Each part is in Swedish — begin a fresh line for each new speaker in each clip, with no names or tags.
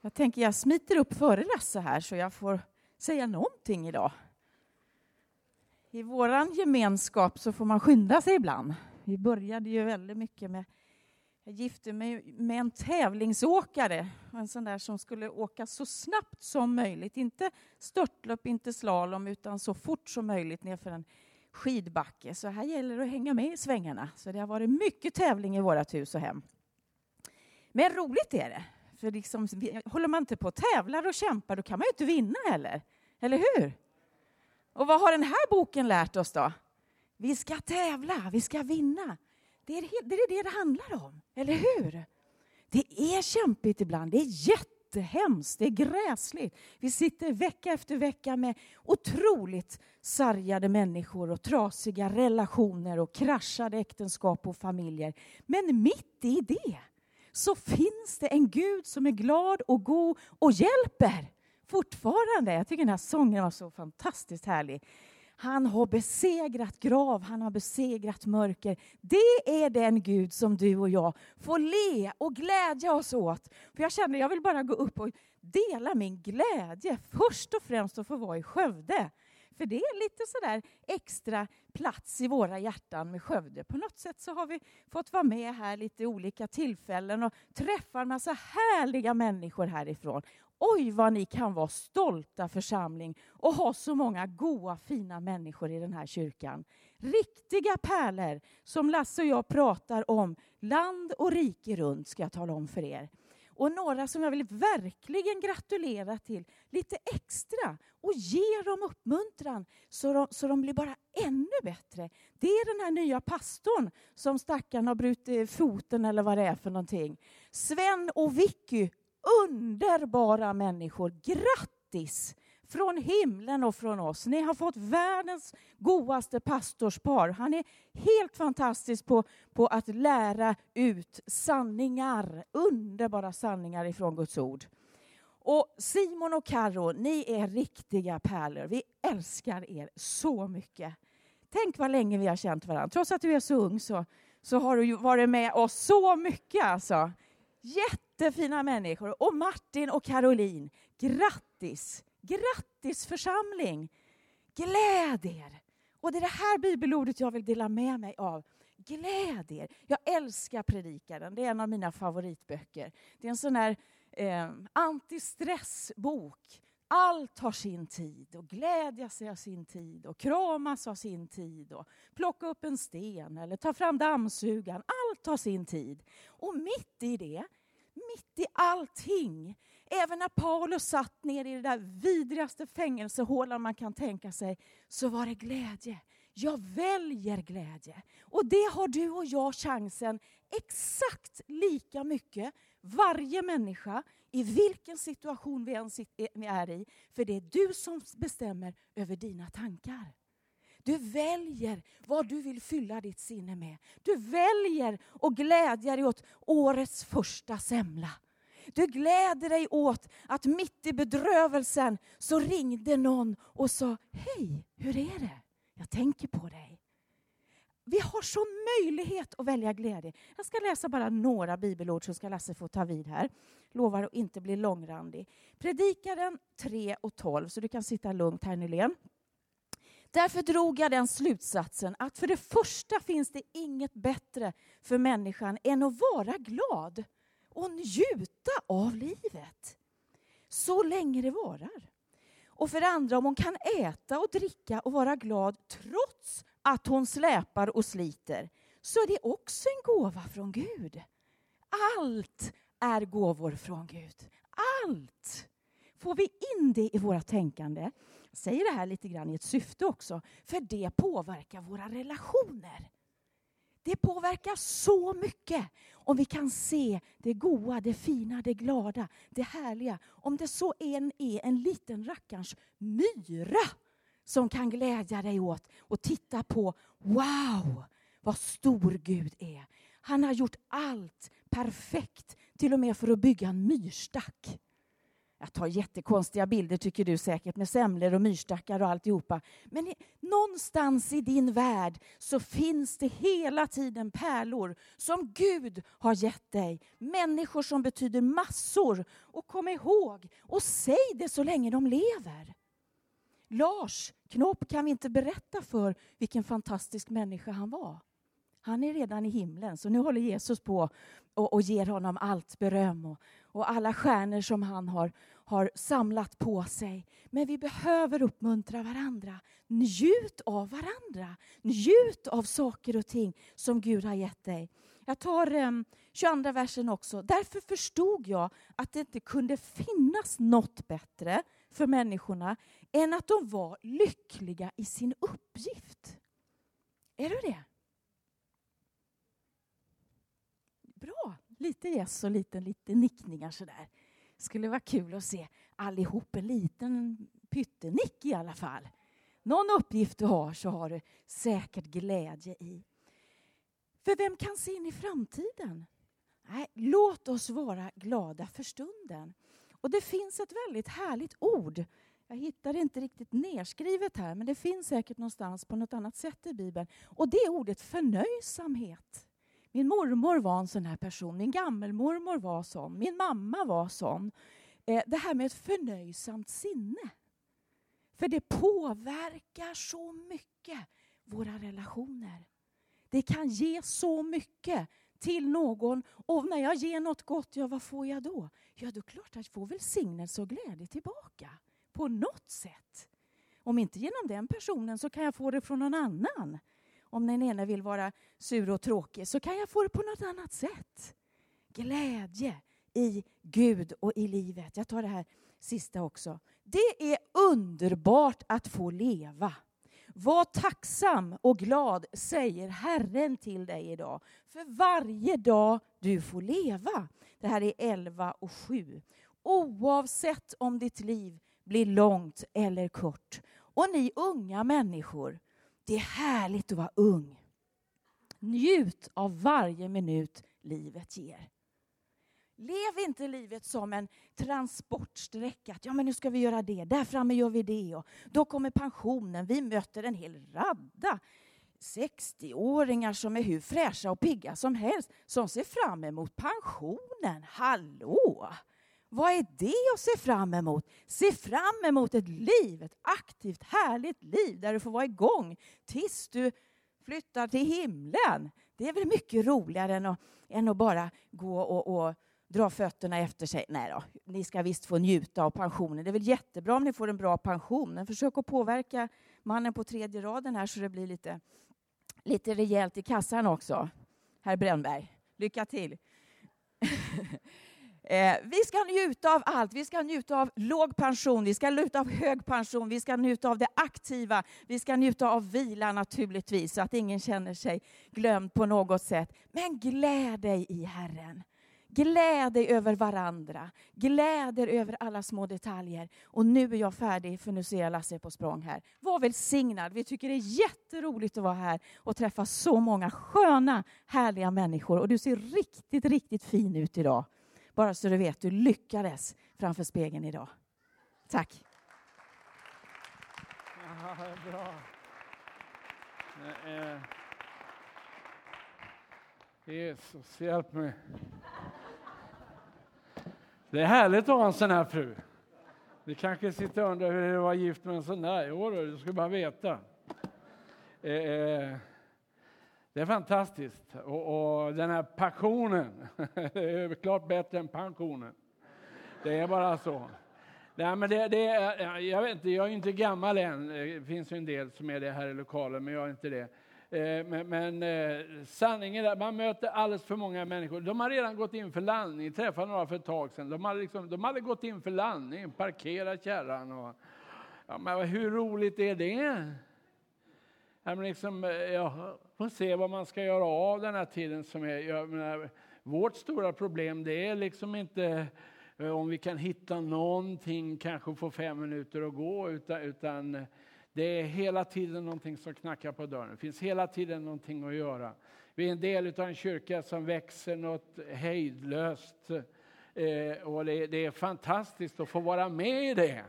Jag tänker jag smiter upp före Lasse här så jag får säga någonting idag. I vår gemenskap så får man skynda sig ibland. Vi började ju väldigt mycket med jag gifte mig med en tävlingsåkare, en sån där som skulle åka så snabbt som möjligt. Inte störtlopp, inte slalom, utan så fort som möjligt nerför en skidbacke. Så här gäller det att hänga med i svängarna. Så det har varit mycket tävling i vårt hus och hem. Men roligt är det. För liksom, håller man inte på och tävlar och kämpar, då kan man ju inte vinna heller. Eller hur? Och vad har den här boken lärt oss då? Vi ska tävla, vi ska vinna. Det är det det, det handlar om, eller hur? Det är kämpigt ibland, det är jättehemskt, det är gräsligt. Vi sitter vecka efter vecka med otroligt sargade människor och trasiga relationer och kraschade äktenskap och familjer. Men mitt i det så finns det en Gud som är glad och god och hjälper fortfarande. Jag tycker den här sången var så fantastiskt härlig. Han har besegrat grav, han har besegrat mörker. Det är den Gud som du och jag får le och glädja oss åt. För jag känner jag vill bara gå upp och dela min glädje. Först och främst att få vara i Skövde. För det är lite sådär extra plats i våra hjärtan med Skövde. På något sätt så har vi fått vara med här lite olika tillfällen och träffa en massa härliga människor härifrån. Oj, vad ni kan vara stolta församling och ha så många goa, fina människor i den här kyrkan. Riktiga pärlor som Lasse och jag pratar om land och rike runt, ska jag tala om för er. Och några som jag vill verkligen gratulera till lite extra och ge dem uppmuntran så de, så de blir bara ännu bättre. Det är den här nya pastorn som stackaren har brutit foten eller vad det är för någonting. Sven och Vicky underbara människor. Grattis! Från himlen och från oss. Ni har fått världens godaste pastorspar. Han är helt fantastisk på, på att lära ut sanningar, underbara sanningar ifrån Guds ord. Och Simon och Karo, ni är riktiga pärlor. Vi älskar er så mycket. Tänk vad länge vi har känt varandra. Trots att du är så ung så, så har du varit med oss så mycket. Alltså. Jättefina människor. Och Martin och Caroline, grattis! Grattis församling! Gläd er! Och det är det här bibelordet jag vill dela med mig av. Gläd er! Jag älskar Predikaren, det är en av mina favoritböcker. Det är en sån här eh, antistressbok. Allt har sin tid och glädja sig har sin tid och kramas har sin tid och plocka upp en sten eller ta fram dammsugaren. Allt har sin tid. Och mitt i det mitt i allting. Även när Paulus satt ner i det där vidrigaste fängelsehålan man kan tänka sig, så var det glädje. Jag väljer glädje. Och det har du och jag chansen exakt lika mycket, varje människa, i vilken situation vi än eh, är i. För det är du som bestämmer över dina tankar. Du väljer vad du vill fylla ditt sinne med. Du väljer och glädjer dig åt årets första semla. Du gläder dig åt att mitt i bedrövelsen så ringde någon och sa Hej, hur är det? Jag tänker på dig. Vi har så möjlighet att välja glädje. Jag ska läsa bara några bibelord så ska Lasse få ta vid här. Lovar att inte bli långrandig. Predikaren 3 och 12, så du kan sitta lugnt här Nylén. Därför drog jag den slutsatsen att för det första finns det inget bättre för människan än att vara glad och njuta av livet. Så länge det varar. Och för det andra, om hon kan äta och dricka och vara glad trots att hon släpar och sliter, så är det också en gåva från Gud. Allt är gåvor från Gud. Allt! Får vi in det i våra tänkande, jag säger det här lite grann i ett syfte också, för det påverkar våra relationer. Det påverkar så mycket om vi kan se det goda, det fina, det glada, det härliga. Om det så en är en liten rackarns myra som kan glädja dig åt och titta på, wow, vad stor Gud är. Han har gjort allt perfekt, till och med för att bygga en myrstack. Jag tar jättekonstiga bilder tycker du säkert med semlor och myrstackar och alltihopa. Men i, någonstans i din värld så finns det hela tiden pärlor som Gud har gett dig. Människor som betyder massor. Och kom ihåg, och säg det så länge de lever. Lars Knopp kan vi inte berätta för vilken fantastisk människa han var. Han är redan i himlen, så nu håller Jesus på och, och ger honom allt beröm och, och alla stjärnor som han har, har samlat på sig. Men vi behöver uppmuntra varandra. Njut av varandra. Njut av saker och ting som Gud har gett dig. Jag tar ehm, um, 22 versen också. Därför förstod jag att det inte kunde finnas något bättre för människorna än att de var lyckliga i sin uppgift. Är du det? Bra, lite gäss och lite, lite nickningar sådär. Skulle vara kul att se allihop en liten pyttenick i alla fall. Någon uppgift du har så har du säkert glädje i. För vem kan se in i framtiden? Nej, låt oss vara glada för stunden. Och det finns ett väldigt härligt ord. Jag hittar det inte riktigt nerskrivet här, men det finns säkert någonstans på något annat sätt i Bibeln. Och det är ordet förnöjsamhet. Min mormor var en sån här person, min gammelmormor var sån, min mamma var sån. Eh, det här med ett förnöjsamt sinne. För det påverkar så mycket våra relationer. Det kan ge så mycket till någon. Och när jag ger något gott, ja vad får jag då? Ja, då är klart att jag får välsignelse och glädje tillbaka. På något sätt. Om inte genom den personen så kan jag få det från någon annan om den ena vill vara sur och tråkig så kan jag få det på något annat sätt. Glädje i Gud och i livet. Jag tar det här sista också. Det är underbart att få leva. Var tacksam och glad, säger Herren till dig idag. För varje dag du får leva. Det här är 11 och 7. Oavsett om ditt liv blir långt eller kort. Och ni unga människor, det är härligt att vara ung. Njut av varje minut livet ger. Lev inte livet som en transportsträcka. Ja, men nu ska vi göra det. Där framme gör vi det. Och då kommer pensionen. Vi möter en hel radda 60-åringar som är hur fräscha och pigga som helst som ser fram emot pensionen. Hallå! Vad är det att se fram emot? Se fram emot ett liv, ett aktivt, härligt liv där du får vara igång tills du flyttar till himlen. Det är väl mycket roligare än att, än att bara gå och, och dra fötterna efter sig. Nej då, ni ska visst få njuta av pensionen. Det är väl jättebra om ni får en bra pension. Men försök att påverka mannen på tredje raden här så det blir lite, lite rejält i kassan också. Herr Brännberg, lycka till. Eh, vi ska njuta av allt. Vi ska njuta av låg pension, vi ska njuta av hög pension, vi ska njuta av det aktiva, vi ska njuta av vila naturligtvis, så att ingen känner sig glömd på något sätt. Men gläd dig i Herren. Gläd dig över varandra. Gläd er över alla små detaljer. Och nu är jag färdig, för nu ser jag Lasse på språng här. Var välsignad. Vi tycker det är jätteroligt att vara här och träffa så många sköna, härliga människor. Och du ser riktigt, riktigt fin ut idag. Bara så du vet, du lyckades framför spegeln idag. Tack.
Ja, bra. Eh, Jesus, hjälp mig. Det är härligt att ha en sån här fru. Ni kanske sitter och undrar hur det var gift med en sån där. Jo, du ska bara veta. Eh, eh det är fantastiskt. Och, och den här passionen, det är klart bättre än pensionen. Det är bara så. Nej, men det, det är, jag, vet inte, jag är inte gammal än. Det finns ju en del som är det här i lokalen, men jag är inte det. Eh, men, men eh, sanningen är att man möter alldeles för många människor. De har redan gått in för landning. Jag träffade några för ett tag sedan. De hade, liksom, de hade gått in för landning, parkerat kärran. Och, ja, men hur roligt är det? Liksom, eh, jag får se vad man ska göra av den här tiden som är. Jag menar, vårt stora problem det är liksom inte eh, om vi kan hitta någonting, kanske få fem minuter att gå, utan, utan eh, det är hela tiden någonting som knackar på dörren. Det finns hela tiden någonting att göra. Vi är en del av en kyrka som växer något hejdlöst. Eh, och det, det, är fantastiskt att få vara med i det.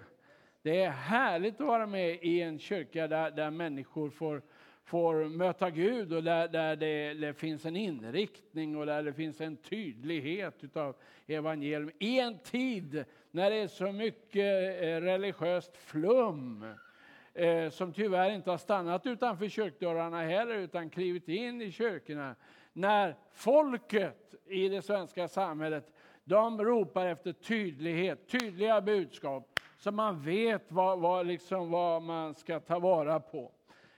Det är härligt att vara med i en kyrka där, där människor får, får möta Gud och där, där det, det, finns en inriktning och där det finns en tydlighet utav evangelium. I en tid när det är så mycket eh, religiöst flum eh, som tyvärr inte har stannat utanför kyrkdörrarna heller utan klivit in i kyrkorna. När folket i det svenska samhället de ropar efter tydlighet, tydliga budskap så man vet vad, vad, liksom, vad man ska ta vara på.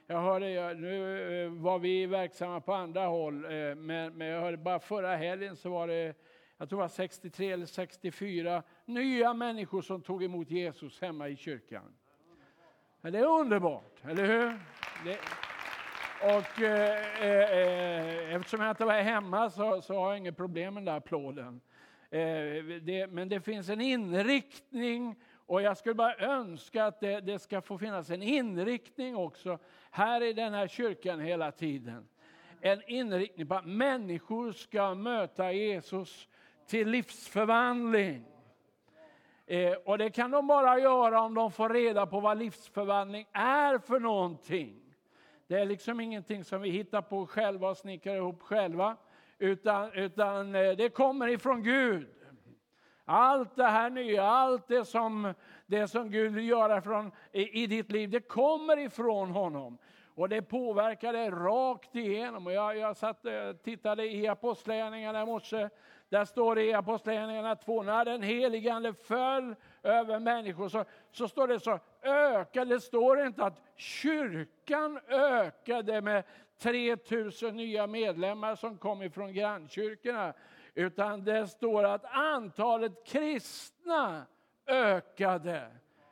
Jag hörde, nu eh, var vi verksamma på andra håll, eh, men, men jag hörde bara förra helgen så var det jag tror det var 63 eller 64 nya människor som tog emot Jesus hemma i kyrkan. Det är underbart, eller hur? Det, och eh, eh, eh, eftersom jag inte var hemma så, så har jag inget problem med den där applåden. Eh, det, men det finns en inriktning och jag skulle bara önska att det, det, ska få finnas en inriktning också här i den här kyrkan hela tiden. En inriktning på att människor ska möta Jesus till livsförvandling. Eh, och det kan de bara göra om de får reda på vad livsförvandling är för någonting. Det är liksom ingenting som vi hittar på själva och snickrar ihop själva. Utan, utan eh, det kommer ifrån Gud. Allt det här nya, allt det som, det som Gud vill göra från, i, i ditt liv, det kommer ifrån honom. Och det påverkar dig rakt igenom. Och jag, jag satt, eh, tittade i Apostlagärningarna i morse. Där står det i Apostlagärningarna 2, när den helige Ande föll över människor så, så står det så ökade, det står inte att kyrkan ökade med 3000 nya medlemmar som kom ifrån grannkyrkorna. Utan det står att antalet kristna ökade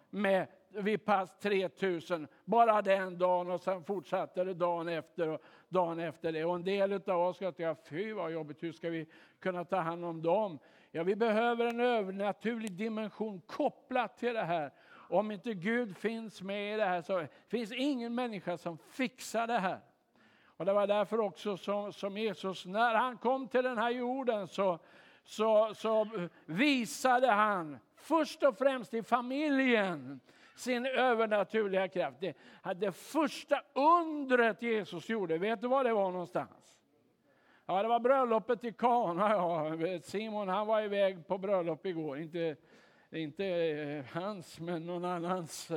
med vid pass 3000 bara den dagen och sen fortsatte det dagen efter och dagen efter det. Och en del av oss ska tänka, fy vad jobbigt, hur ska vi kunna ta hand om dem? Ja, vi behöver en övernaturlig dimension kopplat till det här. Om inte Gud finns med i det här så finns ingen människa som fixar det här. Och Det var därför också som, som Jesus, när han kom till den här jorden så, så, så visade han först och främst i familjen sin övernaturliga kraft. Det, det första undret Jesus gjorde, vet du var det var någonstans? Ja, det var bröllopet i Kana. Ja. Simon han var iväg på bröllop igår, inte, inte eh, hans men någon annans.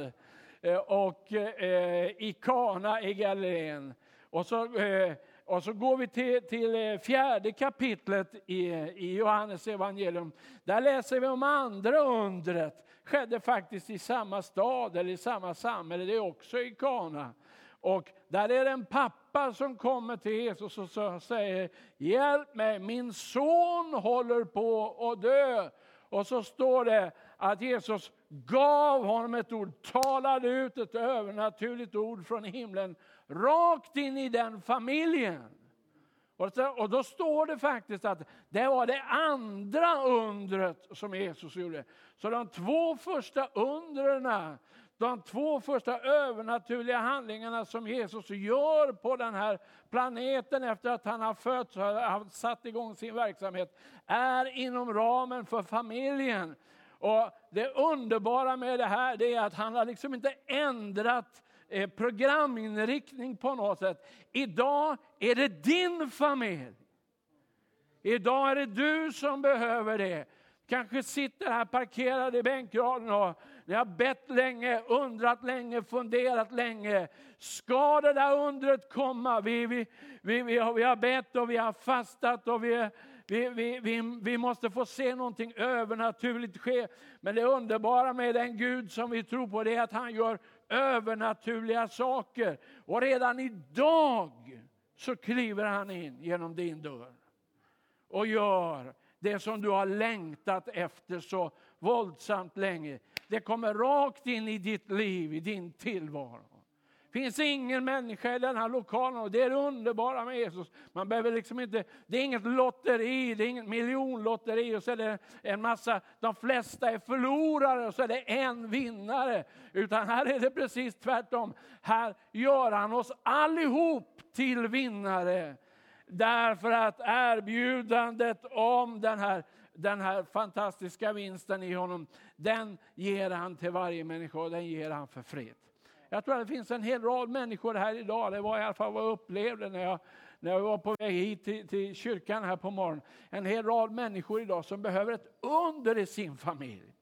Eh, och eh, i Kana i Galileen. Och så, eh, och så går vi till, till eh, fjärde kapitlet i, i Johannes evangelium. Där läser vi om andra undret. Skedde faktiskt i samma stad eller i samma samhälle, det är också i Kana. Och där är det en pappa som kommer till Jesus och säger Hjälp mig, min son håller på att dö. Och så står det att Jesus gav honom ett ord, talade ut ett övernaturligt ord från himlen rakt in i den familjen. Och då står det faktiskt att det var det andra undret som Jesus gjorde. Så de två första undren, de två första övernaturliga handlingarna som Jesus gör på den här planeten efter att han har fötts och satt igång sin verksamhet, är inom ramen för familjen. Och Det underbara med det här är att han har liksom inte ändrat Eh, programinriktning på något sätt. Idag är det din familj. Idag är det du som behöver det. Kanske sitter här parkerad i bänkraden och ni har bett länge, undrat länge, funderat länge. Ska det där undret komma? Vi, vi, vi, vi, har, vi har bett och vi har fastat och vi, vi, vi, vi, vi måste få se någonting övernaturligt ske. Men det underbara med den Gud som vi tror på det är att han gör övernaturliga saker. Och redan idag så kliver han in genom din dörr och gör det som du har längtat efter så våldsamt länge. Det kommer rakt in i ditt liv, i din tillvaro finns ingen människa i den här lokalen och det är det underbara med Jesus. Man behöver liksom inte, det är inget lotteri, det är inget miljonlotteri och så är det en massa, de flesta är förlorare och så är det en vinnare. Utan här är det precis tvärtom. Här gör han oss allihop till vinnare. Därför att erbjudandet om den här den här fantastiska vinsten i honom, den ger han till varje människa och den ger han för fred. Jag tror att det finns en hel rad människor här idag, det var i alla fall vad jag upplevde när jag, när jag var på väg hit till, till kyrkan här på morgonen. En hel rad människor idag som behöver ett under i sin familj.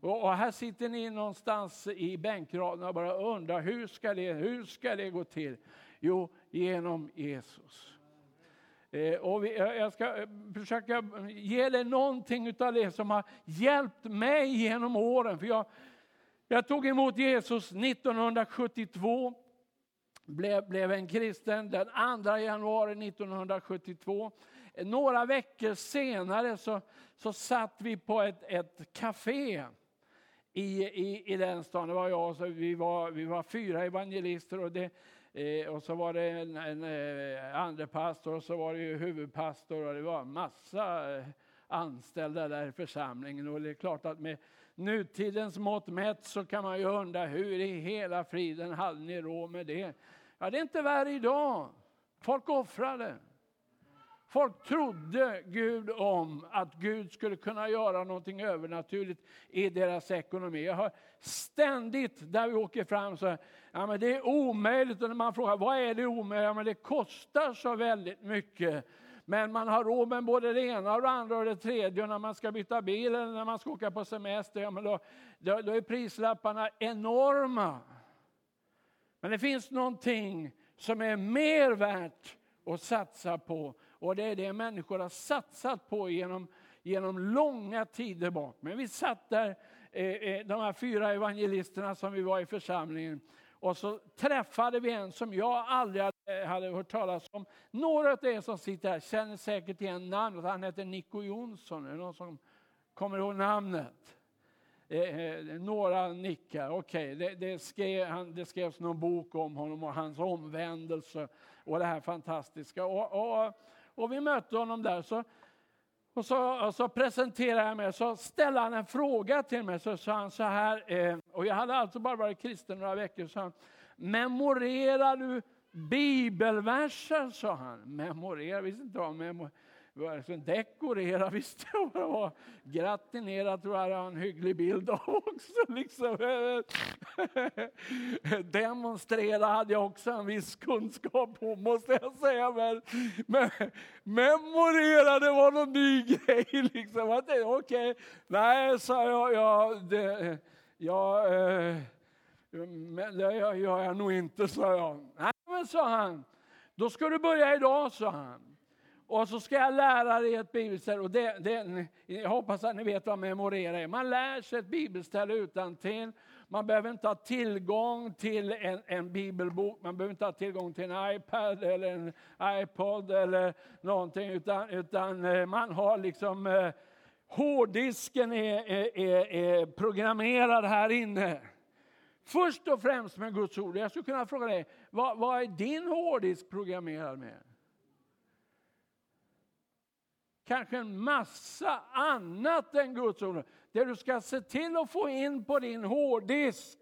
Och, och här sitter ni någonstans i bänkraden och bara undrar hur ska det, hur ska det gå till? Jo, genom Jesus. Eh, och vi, jag ska eh, försöka ge dig någonting av det som har hjälpt mig genom åren. För jag, jag tog emot Jesus 1972, blev, blev en kristen den 2 januari 1972. Några veckor senare så, så satt vi på ett, ett café i, i, i den stan. Det var jag, så vi, var, vi var fyra evangelister och, det, eh, och så var det en, en eh, andre pastor och så var det huvudpastor och det var massa eh, anställda där i församlingen. Och det är klart att med nutidens mått mätt så kan man ju undra hur i hela friden hade ni råd med det? Ja, det är inte värre idag. Folk offrade. Folk trodde Gud om att Gud skulle kunna göra någonting övernaturligt i deras ekonomi. Jag har ständigt, där vi åker fram, så ja, men det är omöjligt. Och när man frågar vad är det omöjligt? Ja, men det kostar så väldigt mycket. Men man har råd med både det ena och det andra och det tredje. Och när man ska byta bil eller när man ska åka på semester, ja, men då, då, då är prislapparna enorma. Men det finns någonting som är mer värt att satsa på. Och det är det människor har satsat på genom, genom långa tider bak. Men vi satt där, eh, eh de här fyra evangelisterna som vi var i församlingen. Och så träffade vi en som jag aldrig hade, Eh, hade hört talas om. Några av er som sitter här känner säkert igen namnet. Han heter Nico Jonsson. Är det någon som kommer ihåg namnet? Eh, eh några nickar. Okej, okay. det, det, skrev, det skrevs någon bok om honom och hans omvändelse och det här fantastiska. Och, och, och vi mötte honom där. Så, och så, och så presenterade jag mig, så ställde han en fråga till mig. Så sa han så här, eh, och jag hade alltså bara varit kristen några veckor. Så han, memorerar du bibelverser? sa han. Memorera, visste inte vad memorera dekorera visste jag vad det var. Gratinera tror jag har en hygglig bild av också. Liksom. Demonstrera hade jag också en viss kunskap på måste jag säga. Men, men memorera det var någon ny grej. Liksom. Okej, okay. nej sa jag. jag det, jag, eh, men det gör jag nog inte, sa jag. Men sa han. Då ska du börja idag, sa han. Och så ska jag lära dig ett bibelställe. Och det, det, jag hoppas att ni vet vad memorera är. Man lär sig ett bibelställe utan till. Man behöver inte ha tillgång till en, en, bibelbok, man behöver inte ha tillgång till en iPad eller en iPod eller någonting. Utan, utan eh, man har liksom eh, hårddisken är, är, är, är programmerad här inne. Först och främst med Guds ord. Jag skulle kunna fråga dig, vad, vad är din hårddisk programmerad med? kanske en massa annat än Guds ord. Det du ska se till att få in på din hårddisk,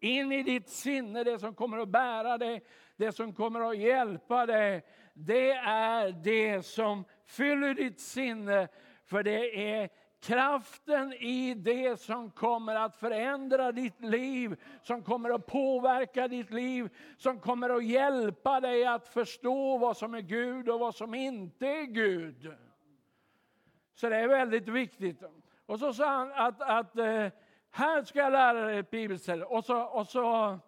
in i ditt sinne, det som kommer att bära dig, det som kommer att hjälpa dig. Det är det som fyller ditt sinne, för det är kraften i det som kommer att förändra ditt liv, som kommer att påverka ditt liv, som kommer att hjälpa dig att förstå vad som är Gud och vad som inte är Gud. Så det är väldigt viktigt. Och så sa han att, att eh, här ska jag lära dig ett bibelställe. Och så, och så,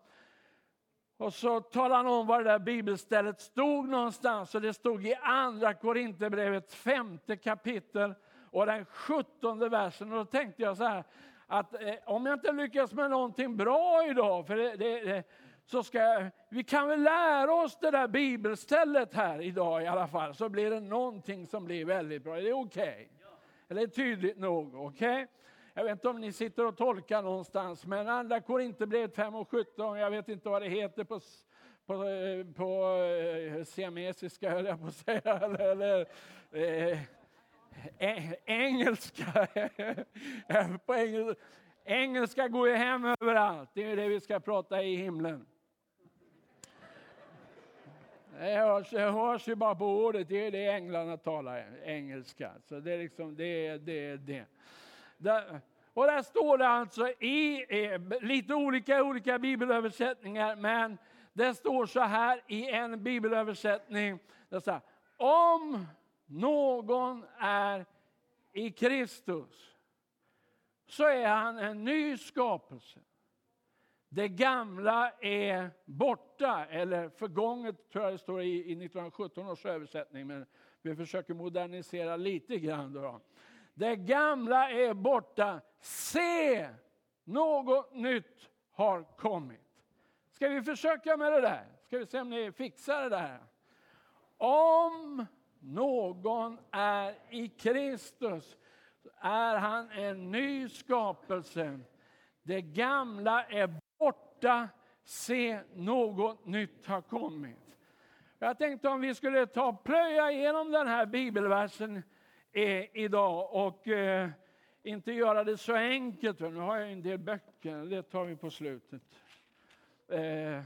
och så talade han om var det där bibelstället stod någonstans. Och det stod i andra Korinthierbrevet femte kapitel och den sjuttonde versen. Och då tänkte jag så här, att eh, om jag inte lyckas med någonting bra idag, för det, det, det så ska vi kan väl lära oss det där bibelstället här idag i alla fall, så blir det någonting som blir väldigt bra. Är det okej? Okay? Eller tydligt nog? Okej? Okay? Jag vet inte om ni sitter och tolkar någonstans, men andra Korinthierbrevet 5 och 17, jag vet inte vad det heter på, på, eh, på eh, siamesiska, höll jag på att säga, eller, eller eh, engelska. på engelska. Engelska går ju hem överallt, det är det vi ska prata i himlen. Det hörs, det hörs ju bara på ordet, det är det änglarna talar engelska. Så det är liksom det, det, det. Där, och där står det alltså i lite olika, olika bibelöversättningar, men det står så här i en bibelöversättning. Det står, om någon är i Kristus så är han en ny skapelse. Det gamla är borta, eller förgånget tror jag det står i, i 1917 års översättning, men vi försöker modernisera lite grann. Då. Det gamla är borta, se, något nytt har kommit. Ska vi försöka med det där? Ska vi se om ni fixar det där? Om någon är i Kristus är han en ny skapelse. Det gamla är borta, se något nytt har kommit. Jag tänkte om vi skulle ta plöja igenom den här bibelversen eh, idag och eh, inte göra det så enkelt. Nu har jag en del böcker, det tar vi på slutet. Eh,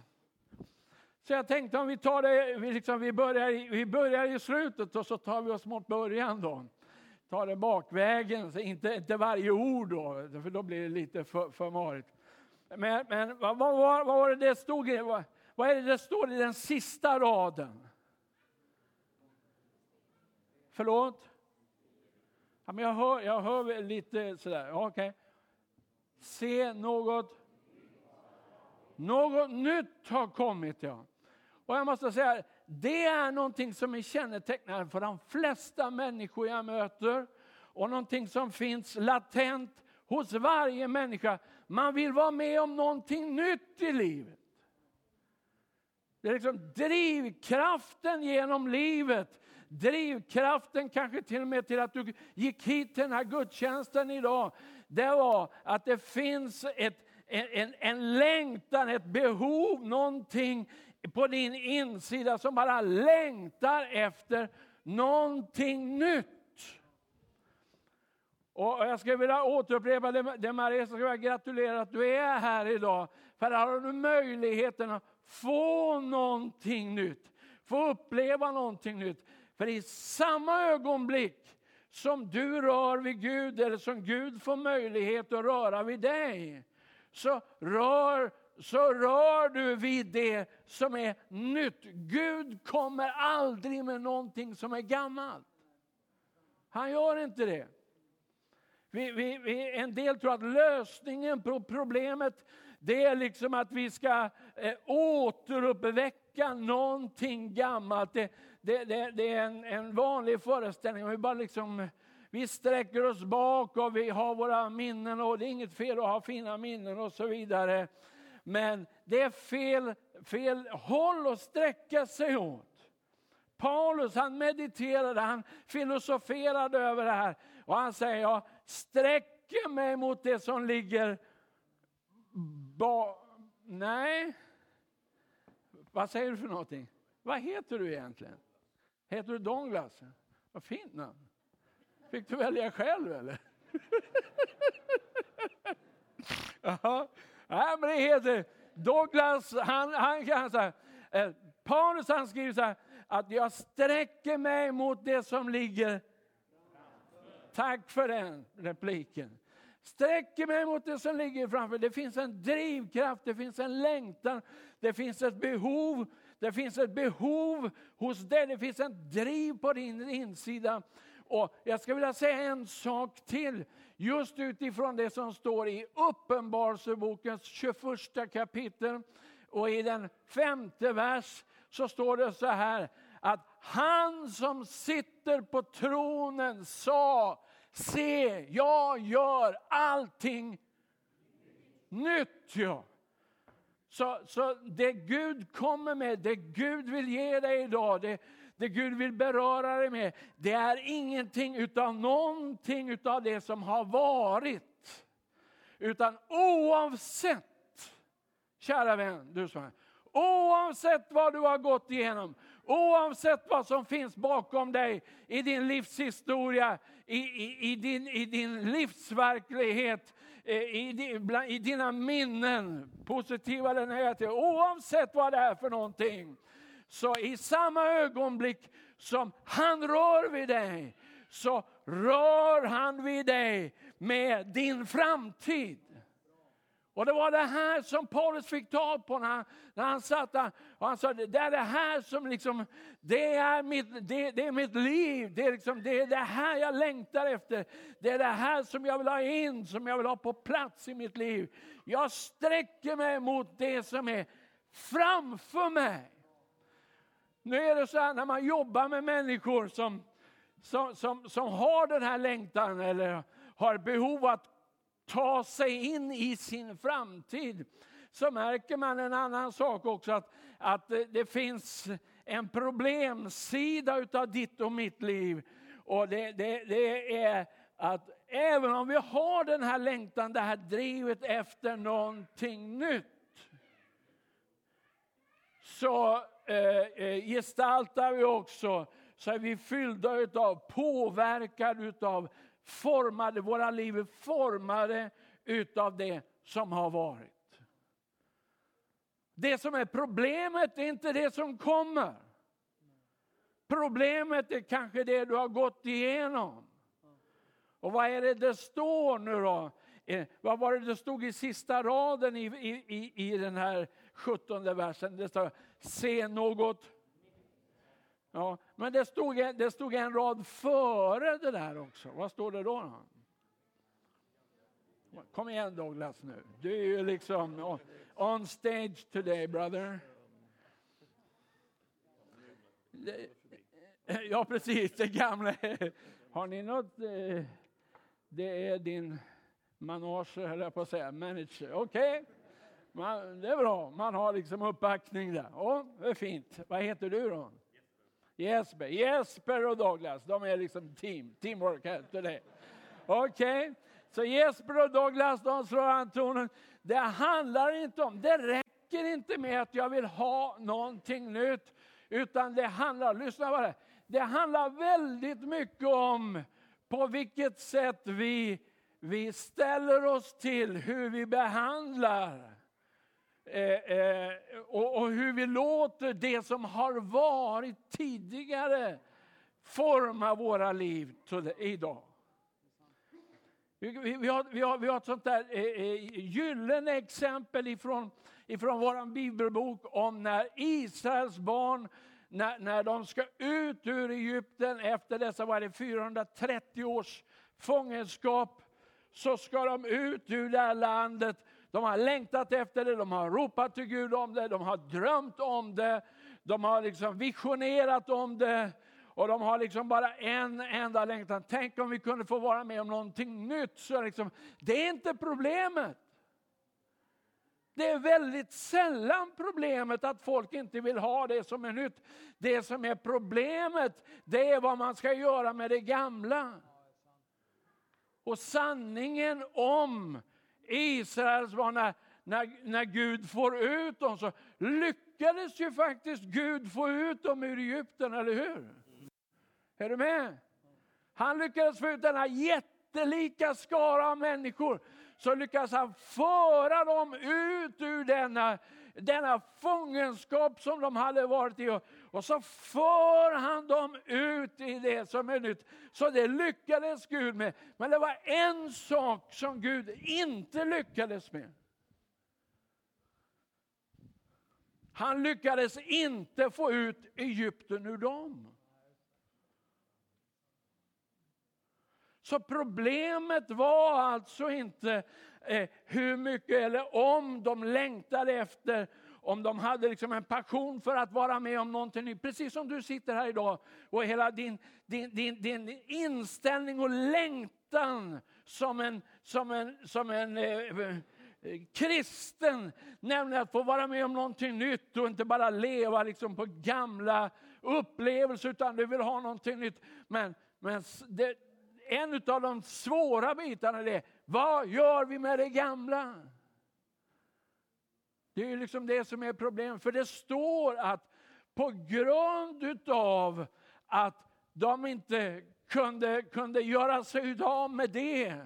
så jag tänkte om vi tar det, vi, liksom, vi, börjar, vi börjar i slutet och så tar vi oss mot början då. Tar det bakvägen, så inte, inte varje ord då, för då blir det lite för, för marigt. Men, men vad, vad, vad, var det det stod i, vad, vad är det det står i den sista raden? Förlåt? Ja, men jag, hör, jag hör lite sådär, okej. Okay. Se något något nytt har kommit, ja. Och jag måste säga, det är någonting som är kännetecknande för de flesta människor jag möter och någonting som finns latent hos varje människa. Man vill vara med om någonting nytt i livet. Det är liksom drivkraften genom livet. Drivkraften kanske till och med till att du gick hit till den här gudstjänsten idag. Det var att det finns ett, en, en längtan, ett behov, någonting på din insida som bara längtar efter någonting nytt. Och jag skulle vilja återupprepa det, det Maria, jag ska gratulera att du är här idag. För här har du möjligheten att få någonting nytt, få uppleva någonting nytt. För i samma ögonblick som du rör vid Gud, eller som Gud får möjlighet att röra vid dig, så rör, så rör du vid det som är nytt. Gud kommer aldrig med någonting som är gammalt. Han gör inte det. Vi, vi, vi, en del tror att lösningen på problemet det är liksom att vi ska eh, återuppväcka någonting gammalt. Det, det, det, det är en, en, vanlig föreställning. Vi bara liksom vi sträcker oss bak och vi har våra minnen och det är inget fel att ha fina minnen och så vidare. Men det är fel, fel håll att sträcka sig åt. Paulus han mediterade, han filosoferade över det här och han säger, jag sträcker mig mot det som ligger ba... Nej. Vad säger du för någonting? Vad heter du egentligen? Heter du Douglas? Vad fint namn. Fick du välja själv eller? Nej, men det heter Douglas, han, han kan här, eh, Paulus han skriver så här, att jag sträcker mig mot det som ligger. Tack för den repliken. Sträcker mig mot det som ligger framför. Det finns en drivkraft, det finns en längtan, det finns ett behov. Det finns ett behov hos dig, det finns en driv på din insida. Och jag ska vilja säga en sak till, just utifrån det som står i Uppenbarelsebokens 21 kapitel. Och i den femte vers så står det så här, att han som sitter på tronen sa, se, jag gör allting nytt. Ja. Så, så det Gud kommer med, det Gud vill ge dig idag, det, det Gud vill beröra dig med, det är ingenting utav någonting utav det som har varit. Utan oavsett, kära vän, du som är, oavsett vad du har gått igenom, oavsett vad som finns bakom dig i din livshistoria, i, i, i, din, i din livsverklighet, eh, i, i dina minnen, positiva eller negativa, oavsett vad det är för någonting, så i samma ögonblick som han rör vid dig, så rör han vid dig med din framtid. Och det var det här som Paulus fick tag på när han, när han satt där. Och han sa, det är det här som liksom, det är mitt, det, det är mitt liv. Det är, liksom, det är det här jag längtar efter. Det är det här som jag vill ha in, som jag vill ha på plats i mitt liv. Jag sträcker mig mot det som är framför mig. Nu är det så här när man jobbar med människor som, som, som, som har den här längtan eller har behov att ta sig in i sin framtid så märker man en annan sak också, att, att det finns en problemsida utav ditt och mitt liv. Och det, det, det är att även om vi har den här längtan, det här drivet efter någonting nytt, så Eh, eh, gestaltar vi också, så är vi fyllda utav, påverkade utav formade, våra liv är formade utav det som har varit. Det som är problemet är inte det som kommer. Problemet är kanske det du har gått igenom. Och vad är det det står nu då? Eh, vad var det det stod i sista raden i, i, i den här sjuttonde versen? Det står se något Ja, men det stod, det stod en rad före det där också. Vad står det då? Kom igen Douglas nu. Du är ju liksom on stage today brother. Ja precis, det gamla. Har ni något? Eh, det är din manager, höll jag på att säga, manager. Okej, okay. Man, det är bra. Man har liksom uppbackning där. Ja, det är fint. Vad heter du då? Jesper. Jesper och Douglas, de är liksom team, teamwork heter det. Okej, okay. så Jesper och Douglas, de slår an tonen. Det handlar inte om, det räcker inte med att jag vill ha någonting nytt, utan det handlar, lyssna på det, det handlar väldigt mycket om på vilket sätt vi, vi ställer oss till, hur vi behandlar Eh, eh, och, och, hur vi låter det som har varit tidigare forma våra liv till idag. Vi, vi, har, vi, har, vi har ett sånt där eh, eh, gyllene exempel ifrån, ifrån vår bibelbok om när Israels barn när, när de ska ut ur Egypten efter dessa var det 430 års fångenskap så ska de ut ur det här landet de har längtat efter det, de har ropat till Gud om det, de har drömt om det, de har liksom visionerat om det. Och de har liksom bara en enda längtan. Tänk om vi kunde få vara med om någonting nytt. Så liksom, det är inte problemet. Det är väldigt sällan problemet att folk inte vill ha det som är nytt. Det som är problemet, det är vad man ska göra med det gamla. Och sanningen om Israels barn, när, när, när Gud får ut dem så lyckades ju faktiskt Gud få ut dem ur Egypten, eller hur? Är du med? Han lyckades få ut denna jättelika skara av människor. Så lyckades han föra dem ut ur denna, denna fångenskap som de hade varit i. Och så för han dem ut i det som är nytt. Så det lyckades Gud med. Men det var en sak som Gud inte lyckades med. Han lyckades inte få ut Egypten ur dem. Så problemet var alltså inte eh, hur mycket eller om de längtade efter om de hade liksom en passion för att vara med om någonting nytt. Precis som du sitter här idag och hela din, din, din, din inställning och längtan som en, som en, som en eh, eh, kristen, nämligen att få vara med om någonting nytt och inte bara leva liksom på gamla upplevelser utan du vill ha någonting nytt. Men, men det, en av de svåra bitarna är det, vad gör vi med det gamla? Det är liksom det som är problemet. För det står att på grund av att de inte kunde, kunde göra sig av med det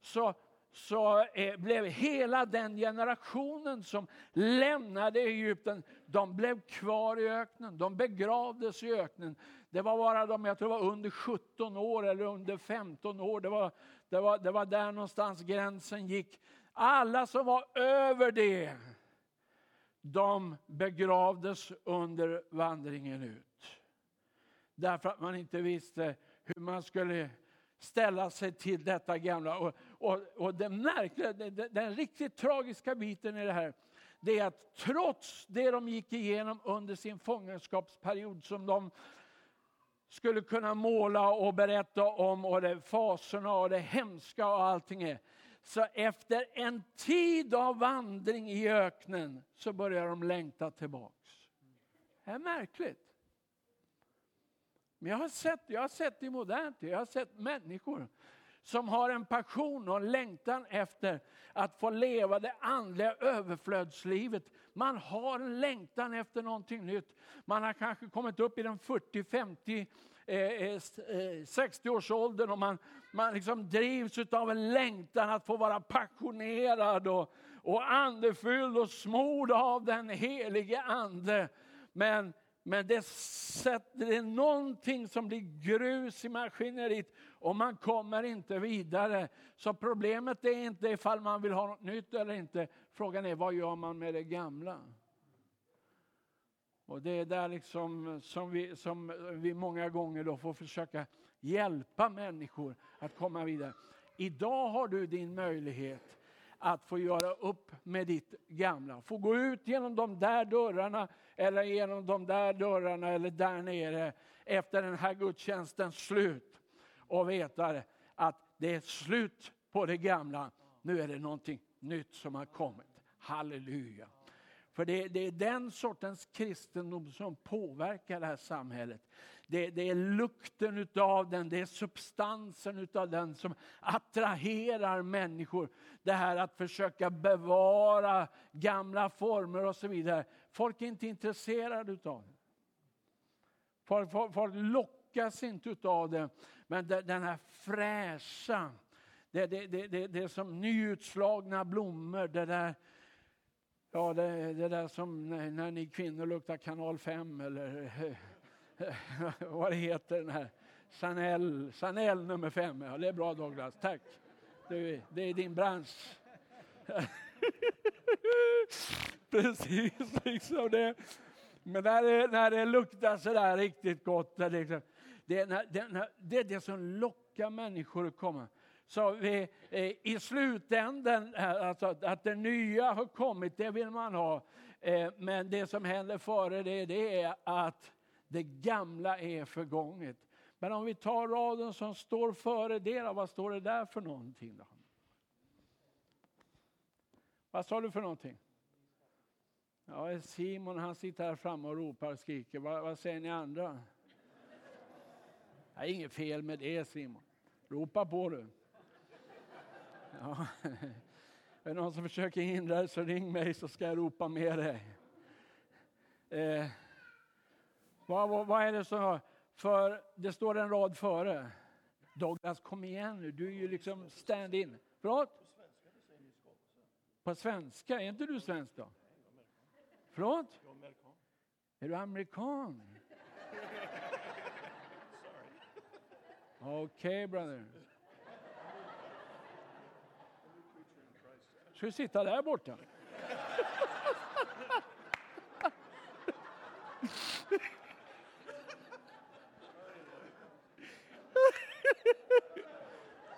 så så eh, blev hela den generationen som lämnade Egypten, de blev kvar i öknen. De begravdes i öknen. Det var bara de, jag tror var under 17 år eller under 15 år. Det var, det var, det var där någonstans gränsen gick. Alla som var över det, de begravdes under vandringen ut. Därför att man inte visste hur man skulle ställa sig till detta gamla. Och, och, och den, märkliga, den, den riktigt tragiska biten i det här, det är att trots det de gick igenom under sin fångenskapsperiod som de skulle kunna måla och berätta om och det faserna och det hemska och allting är. Så efter en tid av vandring i öknen så börjar de längta tillbaks. Det är märkligt. Men jag har sett, jag har sett i modernt jag har sett människor som har en passion och en längtan efter att få leva det andliga överflödslivet. Man har en längtan efter någonting nytt. Man har kanske kommit upp i den 40, 50, eh, eh, 60-årsåldern eh, och man, man liksom drivs av en längtan att få vara passionerad och, och andefylld och smord av den helige ande. Men men det, sätter, det är någonting som blir grus i maskineriet och man kommer inte vidare. Så problemet är inte ifall man vill ha något nytt eller inte. Frågan är vad gör man med det gamla? Och det är där liksom som, vi, som vi många gånger då får försöka hjälpa människor att komma vidare. Idag har du din möjlighet att få göra upp med ditt gamla. Få gå ut genom de där dörrarna eller genom de där dörrarna eller där nere efter den här gudstjänstens slut och veta att det är slut på det gamla. Nu är det någonting nytt som har kommit. Halleluja. För det, det, är den sortens kristendom som påverkar det här samhället. Det, det är lukten utav den, det är substansen utav den som attraherar människor. Det här att försöka bevara gamla former och så vidare. Folk är inte intresserade utav det. Folk, folk, folk lockas inte utav det. Men det, den här fräscha, det, det, det, det, det är som nyutslagna blommor. Det där Ja, det, det där som när ni kvinnor luktar kanal 5 eller vad det heter den här Chanel, Chanel nummer 5. Ja, det är bra Douglas, tack. Du, det är din bransch. Precis, liksom det. Men när det, när det luktar sådär riktigt gott, det, liksom, det, det, det är det som lockar människor att komma. Så vi, eh, i slutändan, eh, alltså att det nya har kommit, det vill man ha. Eh, men det som händer före det, det är att det gamla är förgånget. Men om vi tar raden som står före det, vad står det där för någonting? Då? Vad sa du för någonting? Ja, Simon han sitter här framme och ropar och skriker. Vad, vad säger ni andra? Det är inget fel med det Simon. Ropa på du. Ja. Är det någon som försöker hindra dig så ring mig så ska jag ropa med dig. Eh, vad, vad, vad, är det som... För det står en rad före. Douglas, kom igen nu. Du är ju liksom stand-in. Förlåt? På svenska? Är inte du svensk då? Förlåt? Är du amerikan? Okej, okay, brother. Ska du sitta där borta?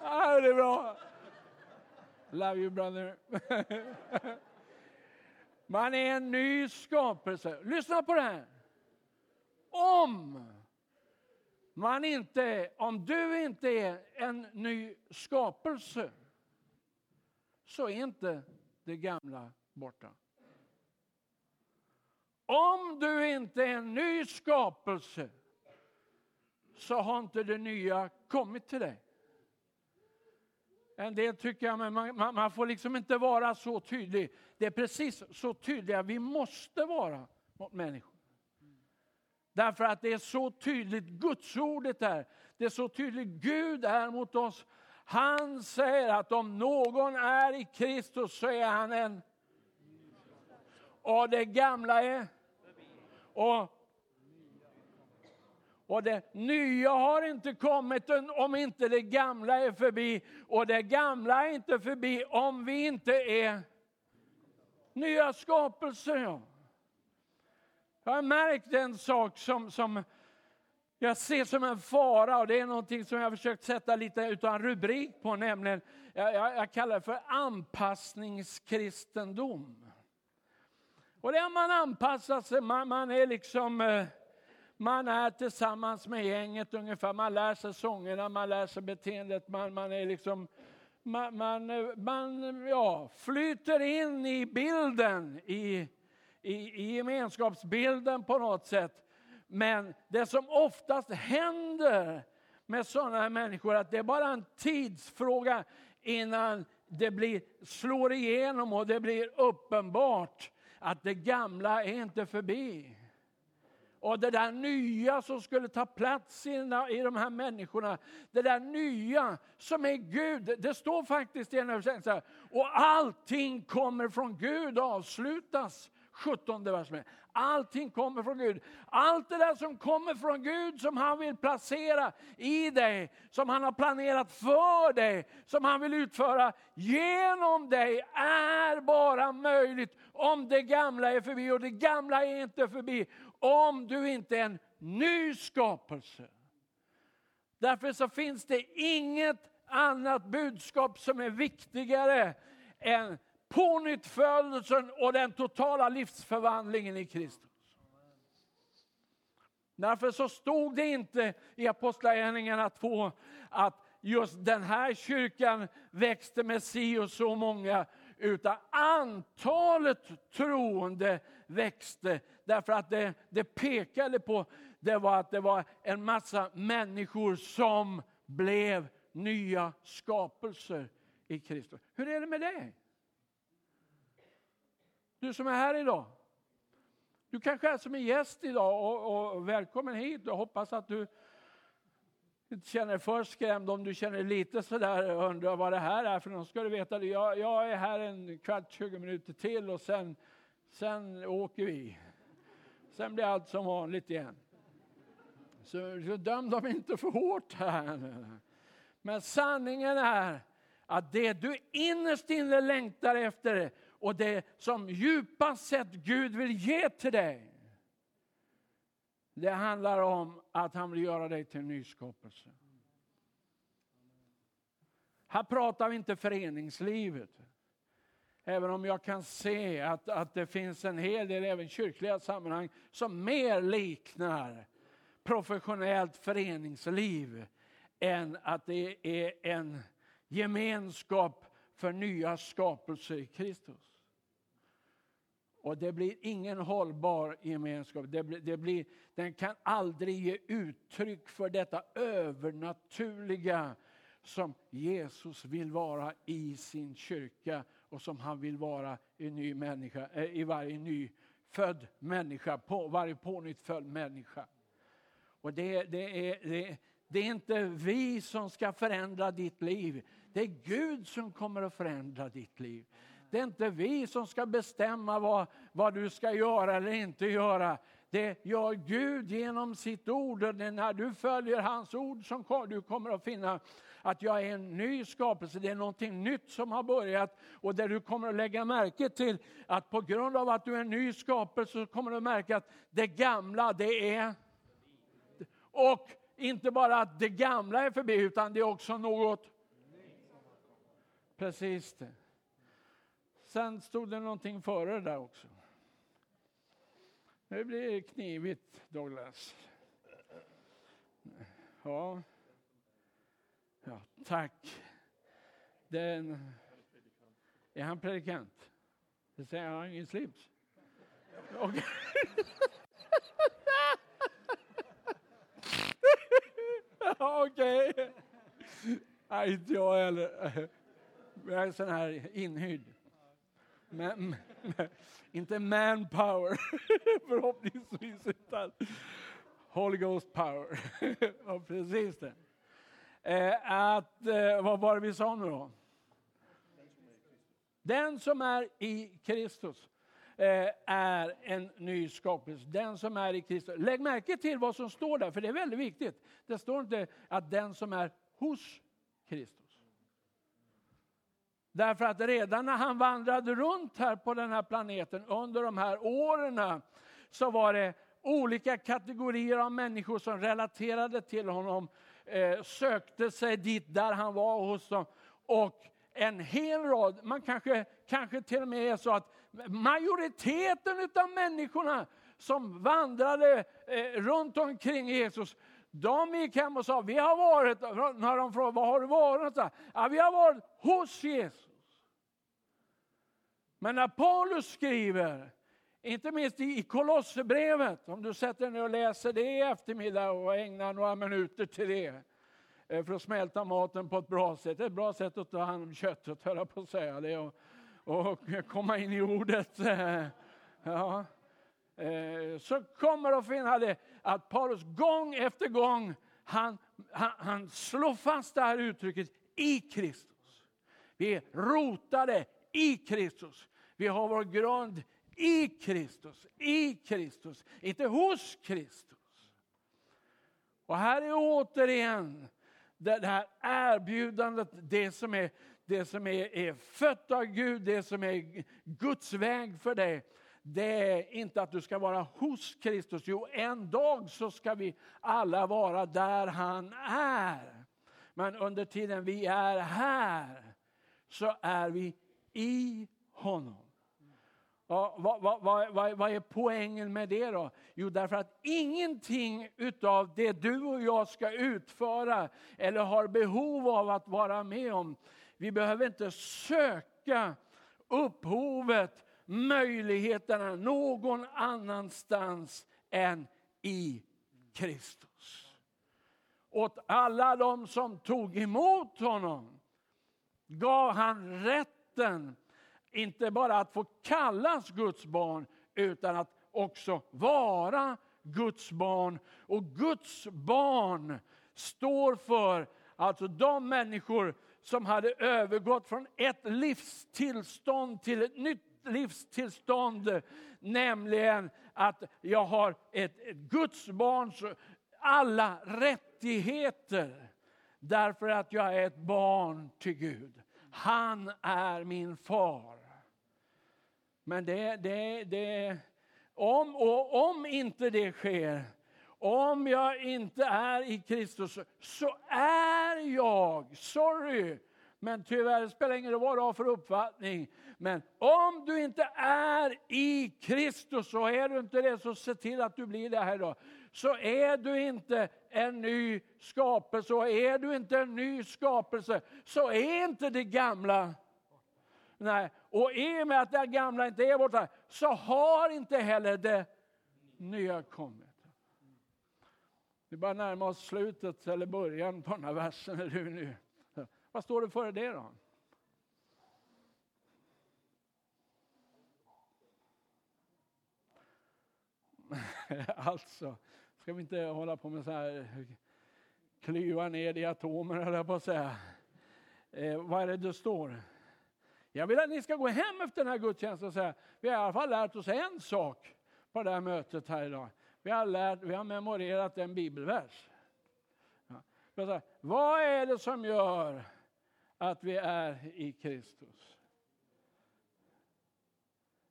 ah, det är bra. Love you brother. Man är en ny skapelse. Lyssna på det här. Om man inte, om du inte är en ny skapelse så är inte det gamla borta. Om du inte är en ny skapelse så har inte det nya kommit till dig. Eh, en del tycker jag, men man, man, man, får liksom inte vara så tydlig. Det är precis så tydliga vi måste vara mot människor. Därför att det är så tydligt Gudsordet är. Det är så tydligt Gud är mot oss Han säger att om någon är i Kristus så är han en... Och det gamla är... Och, och det nya har inte kommit om inte det gamla är förbi. Och det gamla är inte förbi om vi inte är nya skapelser. Ja. Jag har märkt en sak som, som jag ser som en fara och det är någonting som jag försökt sätta lite utan rubrik på, nämligen jag, jag, jag kallar det för anpassningskristendom. Och det är man anpassar sig, man, man är liksom eh, man är tillsammans med gänget ungefär, man lär sig sångerna, man lär sig beteendet, man, man är liksom man, man, man ja, flyter in i bilden, i, i, i gemenskapsbilden på något sätt. Men det som oftast händer med sådana här människor att det är bara en tidsfråga innan det blir, slår igenom och det blir uppenbart att det gamla är inte förbi. Och det där nya som skulle ta plats i, de här människorna, det där nya som är Gud. Det står faktiskt i en översättning så här, och allting kommer från Gud avslutas 17 vers med. Allting kommer från Gud. Allt det där som kommer från Gud som han vill placera i dig, som han har planerat för dig, som han vill utföra genom dig är bara möjligt om det gamla är förbi. Och det gamla är inte förbi om du inte är en ny skapelse. Därför så finns det inget annat budskap som är viktigare än pånyttfödelsen och den totala livsförvandlingen i Kristus. Därför så stod det inte i Apostlagärningarna 2 att just den här kyrkan växte med si och så många, utan antalet troende växte. Därför att det, det pekade på det var att det var en massa människor som blev nya skapelser i Kristus. Hur är det med dig? Du som är här idag. Du kanske är som en gäst idag och, och välkommen hit. Jag hoppas att du känner dig för skrämd. Om du känner lite sådär och undrar vad det här är för något ska du veta det. Jag, jag är här en kvart, 20 minuter till och sen, sen åker vi. Sen blir allt som vanligt igen. Så, så döm dem inte för hårt här. Men sanningen är att det du innerst inne längtar efter och det som djupast sett Gud vill ge till dig. Det handlar om att han vill göra dig till en nyskapelse. Här pratar vi inte föreningslivet. Även om jag kan se att, att det finns en hel del, även kyrkliga sammanhang, som mer liknar professionellt föreningsliv än att det är en gemenskap för nya skapelser i Kristus. Och det blir ingen hållbar gemenskap. Det blir, det blir, den kan aldrig ge uttryck för detta övernaturliga som Jesus vill vara i sin kyrka och som han vill vara i, ny människa, eh, i varje nyfödd människa, på varje pånyttfödd människa. Och det, det, är, det, det är inte vi som ska förändra ditt liv. Det är Gud som kommer att förändra ditt liv. Det är inte vi som ska bestämma vad, vad du ska göra eller inte göra. Det gör Gud genom sitt ord. Och när du följer hans ord som du kommer att finna att jag är en ny skapelse. Det är någonting nytt som har börjat. Och där du kommer att lägga märke till att på grund av att du är en ny skapelse så kommer du att märka att det gamla det är... Och inte bara att det gamla är förbi utan det är också något... Precis det. Sen stod det någonting före det där också. Nu blir det knivigt, Douglas. Ja. ja tack. Den, är han predikant? Det säger han, ingen slips. Okay. Okej. Okay. Nej, inte jag heller. Jag är sån här inhyrd. Men, inte manpower, förhoppningsvis, utan Holy Ghost power. ja, precis det. eh, att, eh, vad var det vi sa nu då? Den som är i Kristus eh, är en ny skapelse. Den som är i Kristus. Lägg märke till vad som står där, för det är väldigt viktigt. Det står inte att den som är hos Kristus. Därför att redan när han vandrade runt här på den här planeten under de här åren så var det olika kategorier av människor som relaterade till honom, eh, sökte sig dit där han var hos dem. Och en hel rad, man kanske, kanske till och med är så att majoriteten av människorna som vandrade eh, runt omkring Jesus, de gick hem och sa, vi har varit, när de frågade, var har du varit? Ja, vi har varit hos Jesus. Men när Paulus skriver, inte minst i Kolosserbrevet, om du sätter dig ner och läser det i eftermiddag och ägnar några minuter till det, eh, för att smälta maten på ett bra sätt. Det är ett bra sätt att ta hand om köttet, höll jag på att säga det, och, och komma in i ordet. Ja. Eh, så kommer du att finna det att Paulus gång efter gång han, han, han slår fast det här uttrycket i Kristus. Vi är rotade i Kristus. Vi har vår grund i Kristus, i Kristus, inte hos Kristus. Och här är återigen det här erbjudandet, det som är, det som är, är fött av Gud, det som är Guds väg för dig. Det är inte att du ska vara hos Kristus. Jo, en dag så ska vi alla vara där han är. Men under tiden vi är här så är vi i honom. Ja, vad, vad, vad, vad, är poängen med det då? Jo, därför att ingenting utav det du och jag ska utföra eller har behov av att vara med om, vi behöver inte söka upphovet, möjligheterna någon annanstans än i Kristus. Åt alla de som tog emot honom gav han rätten inte bara att få kallas Guds barn, utan att också vara Guds barn. Och Guds barn står för alltså de människor som hade övergått från ett livstillstånd till ett nytt livstillstånd. Nämligen att jag har ett, ett Guds barns alla rättigheter. Därför att jag är ett barn till Gud. Han är min far. Men det, det, det, om, och om inte det sker, om jag inte är i Kristus, så är jag, sorry, men tyvärr spelar ingen roll vad du har för uppfattning. Men om du inte är i Kristus, så är du inte det, så se till att du blir det här idag. Så är du inte en ny skapelse, och är du inte en ny skapelse, så är inte det gamla Nej, och i och med att det gamla inte är borta så har inte heller det nya kommit. Vi börjar närma oss slutet eller början på den här versen. Nu? Vad står det före det då? alltså, ska vi inte hålla på med så här klyva ner i atomer, eller på att säga. Eh, vad är det det står? Jag vill att ni ska gå hem efter den här gudstjänsten och säga, vi har i alla fall lärt oss en sak på det här mötet här idag. Vi har, lärt, vi har memorerat en bibelvers. Ja. Vad är det som gör att vi är i Kristus?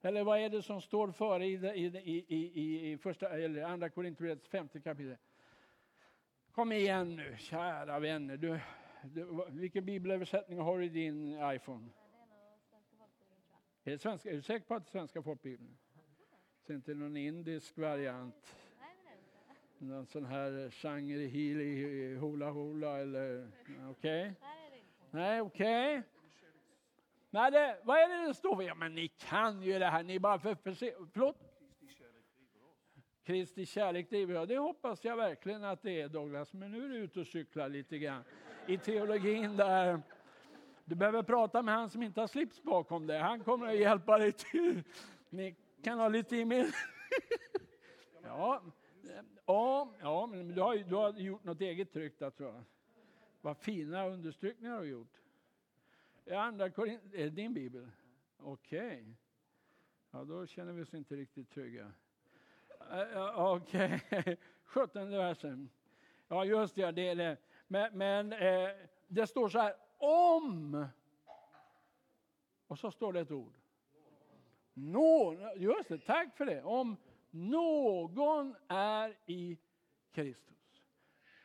Eller vad är det som står före i, i, i, i, i första, eller andra Korinthierbrevets femte kapitel? Kom igen nu, kära vänner. Du, du, vilken bibelöversättning har du i din iPhone? Är, det svenska, är du säker på att det är svenska folkbibeln? Så inte någon indisk variant? Någon sån här shangri hili hula hula eller okej? Okay. Nej, okej. Okay. Nej, det, vad är det det står? Ja, men ni kan ju det här. Ni är bara för, för, förlåt? Kristi kärlek driver oss. Det hoppas jag verkligen att det är Douglas. Men nu är du ute och cyklar lite grann i teologin där. Du behöver prata med han som inte har slips bakom dig. Han kommer att hjälpa dig till. Ni kan ha lite i ja, ja, ja, men du har, du har gjort något eget tryck där tror jag. Vad fina understrykningar du har gjort. Är, andra Korinther, är det din bibel? Okej. Okay. Ja, då känner vi oss inte riktigt trygga. Eh, eh, okej, okay. 17 versen. Ja, just det. det, är det. Men, men eh, det står så här, om. Och så står det ett ord. Nå, just det, tack för det. Om någon är i Kristus.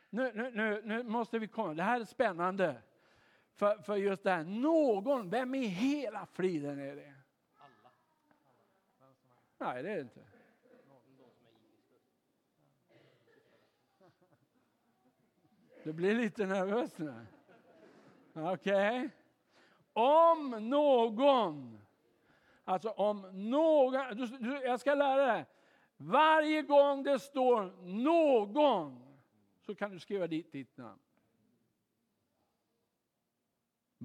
Nu, nu, nu, nu måste vi komma, det här är spännande. För, för just det här, någon, vem i hela friden är det? Alla. Nej, det är det inte. Du blir lite nervös nu. Okej. Okay. Om någon, alltså om någon, du, du, jag ska lära dig. Varje gång det står någon så kan du skriva dit ditt namn.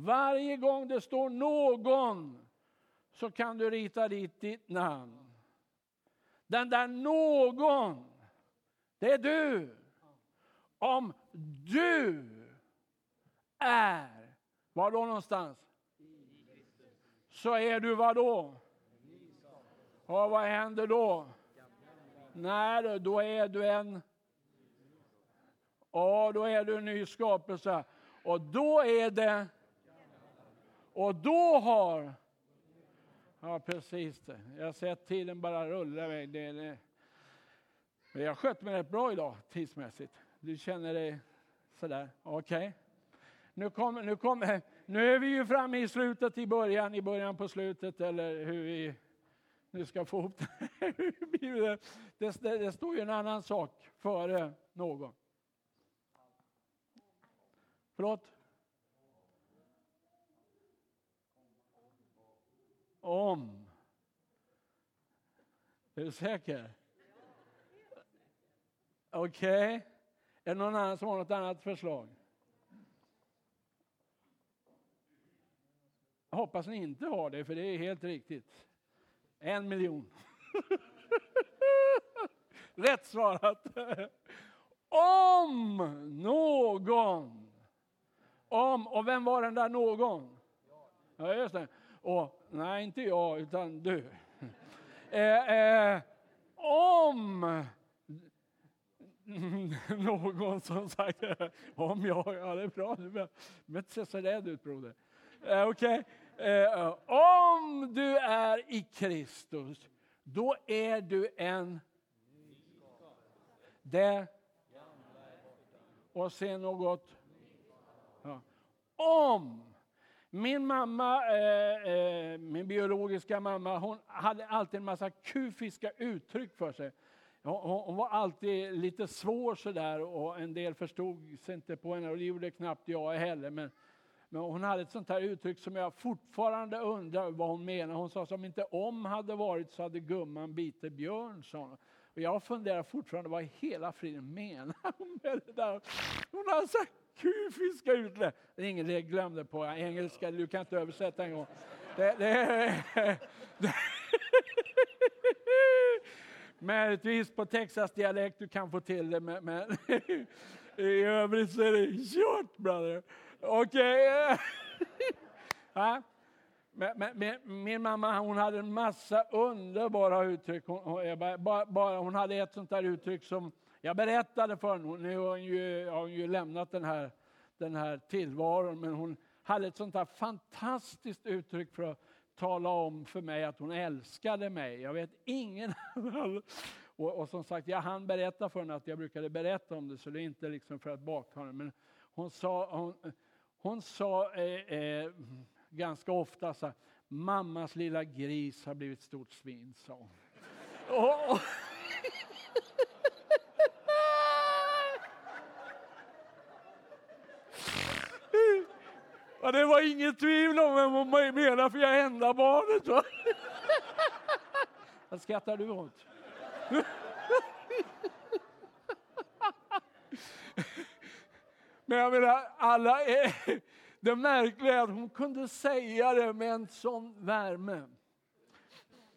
Varje gång det står någon så kan du rita dit ditt namn. Den där någon, det är du. Om du är, var då någonstans? Så är du vad då? Och vad händer då? Nej, då är du en... Ja, då är du en ny skapelse. Och då är det... Och då har... Ja, precis det. Jag har sett tiden bara rulla iväg. Det, det. Men jag skött mig rätt bra idag tidsmässigt. Du känner dig sådär, okej. Okay. Nu, kom, nu, kom, nu är vi ju framme i slutet i början, i början på slutet eller hur vi nu ska få ihop det. Det, det, det står ju en annan sak före någon. Förlåt? Om. Är du säker? Okej. Okay. Är det någon annan som har något annat förslag? Jag hoppas ni inte har det, för det är helt riktigt. En miljon. Rätt svarat. Om någon. Om, och vem var den där någon? Ja, just det. Och, nej, inte jag, utan du. Eh, eh, om någon som sagt om jag, ja det är bra, du behöver inte se så rädd ut broder. Eh, okay. eh, om du är i Kristus, då är du en det och se något. Ja. Om min mamma, eh, eh, min biologiska mamma, hon hade alltid en massa kufiska uttryck för sig. Hon var alltid lite svår sådär och en del förstod sig inte på henne och det gjorde knappt jag heller. Men, men hon hade ett sånt här uttryck som jag fortfarande undrar vad hon menar. Hon sa som inte om hade varit så hade gumman bitit björn. Och jag funderar fortfarande vad i hela friden menar hon med det där? Hon har sagt kufiska uttryck. Det är ingen det glömde på engelska, du kan inte översätta en gång. Det, det, det, Möjligtvis på Texas-dialekt du kan få till det, men, men i övrigt så är det kört brother. Okej. Okay. Men, men, min mamma hon hade en massa underbara uttryck. Hon, bara, bara, hon hade ett sånt där uttryck som jag berättade för henne. Nu har hon ju, har hon ju lämnat den här, den här tillvaron, men hon hade ett sånt här fantastiskt uttryck för att tala om för mig att hon älskade mig. Jag vet ingen och, och som sagt, jag hann berätta för henne att jag brukade berätta om det, så det är inte liksom för att bakta henne. Men hon sa, hon, hon sa eh, eh, ganska ofta så här, mammas lilla gris har blivit stort svin, sa hon. och, och Ja, det var inget tvivel om vem hon menade, för jag är enda barnet. Va? Vad skrattar du åt? Men jag menar, alla är... Det märkliga är att hon kunde säga det med en sån värme.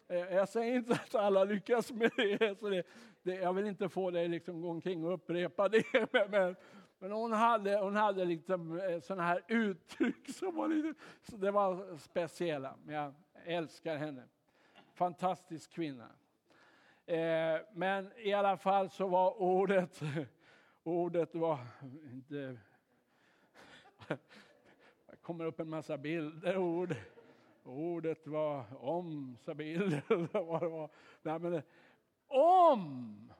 Eh, jag säger inte att alla lyckas med det, så det, det jag vill inte få dig liksom gå omkring och upprepa det. Men, men hon hade, hon hade liksom eh, sådana här uttryck som var lite, så det var speciella. Men jag älskar henne. Fantastisk kvinna. Eh, men i alla fall så var ordet, ordet var inte... Det kommer upp en massa bilder, ord. Ordet var om, sa bilder. Nej, men, eh, om!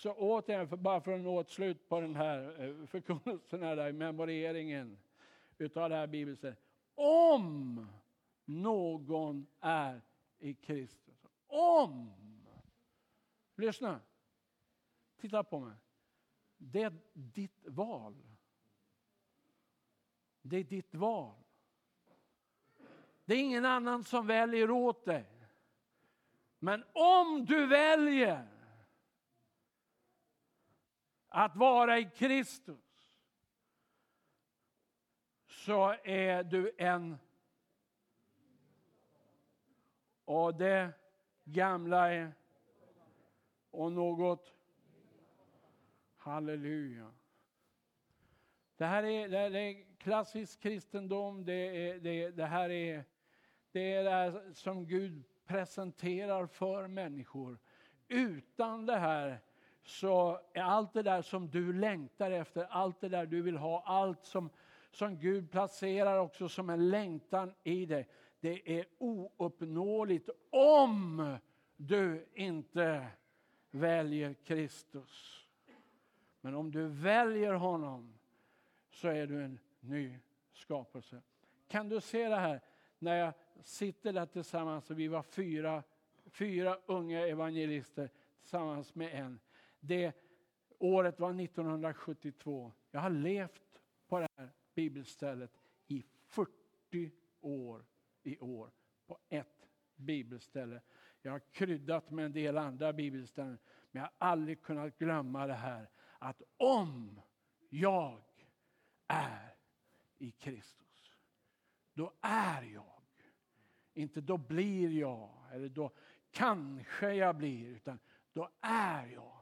Så återigen, för bara för att nå ett slut på den här eh, förkunnelsen, här, memoreringen utav det här bibelstället. Om någon är i Kristus. Om! Lyssna. Titta på mig. Det är ditt val. Det är ditt val. Det är ingen annan som väljer åt dig. Men om du väljer att vara i Kristus så är du en och det gamla är och något halleluja. Det här är, det är klassisk kristendom, det, är, det, det här är det är det som Gud presenterar för människor. Utan det här så är allt det där som du längtar efter, allt det där du vill ha, allt som, som Gud placerar också som en längtan i dig, det är ouppnåeligt om du inte väljer Kristus. Men om du väljer honom så är du en ny skapelse. Kan du se det här när jag sitter där tillsammans och vi var fyra, fyra unga evangelister tillsammans med en. Det året var 1972. Jag har levt på det här bibelstället i 40 år i år på ett bibelställe. Jag har kryddat med en del andra bibelställen men jag har aldrig kunnat glömma det här att om jag är i Kristus, då är jag. Inte då blir jag, eller då kanske jag blir, utan då är jag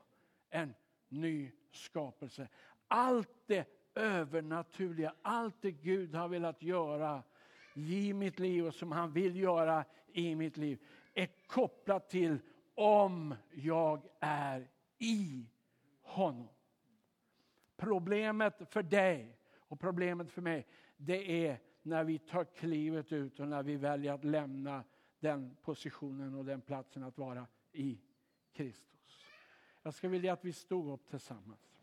en ny skapelse. Allt det övernaturliga, allt det Gud har velat göra i mitt liv och som han vill göra i mitt liv är kopplat till om jag är i honom. Problemet för dig och problemet för mig, det är när vi tar klivet ut och när vi väljer att lämna den positionen och den platsen att vara i Kristus. Jag skulle vilja att vi stod upp tillsammans.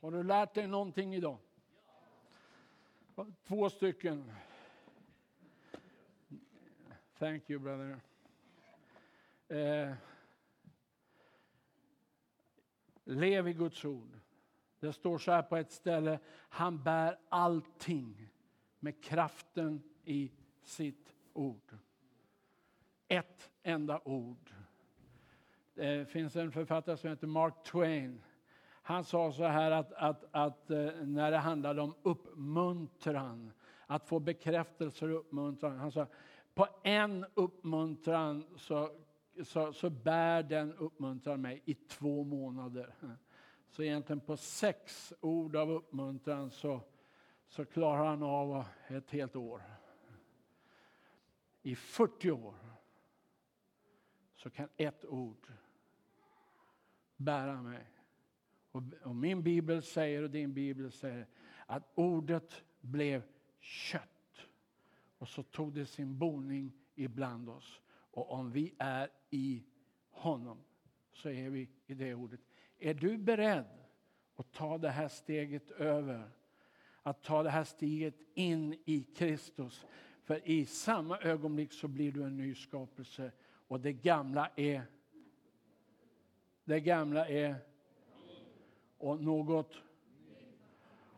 Har du lärt dig någonting idag? Två stycken. Thank you brother. Eh, lev i Guds ord. Det står så här på ett ställe, han bär allting med kraften i sitt ord. Ett enda ord. Det finns en författare som heter Mark Twain. Han sa så här att, att, att eh, när det handlade om uppmuntran, att få bekräftelse och uppmuntran. Han sa, på en uppmuntran så, så, så bär den uppmuntran mig i två månader. Så egentligen på sex ord av uppmuntran så, så klarar han av ett helt år. I 40 år så kan ett ord bära mig. Och, och min bibel säger och din bibel säger att ordet blev kött. Och så tog det sin boning ibland oss. Och om vi är i honom så är vi i det ordet. Är du beredd att ta det här steget över? Att ta det här steget in i Kristus. För i samma ögonblick så blir du en ny skapelse och det gamla är det gamla är och något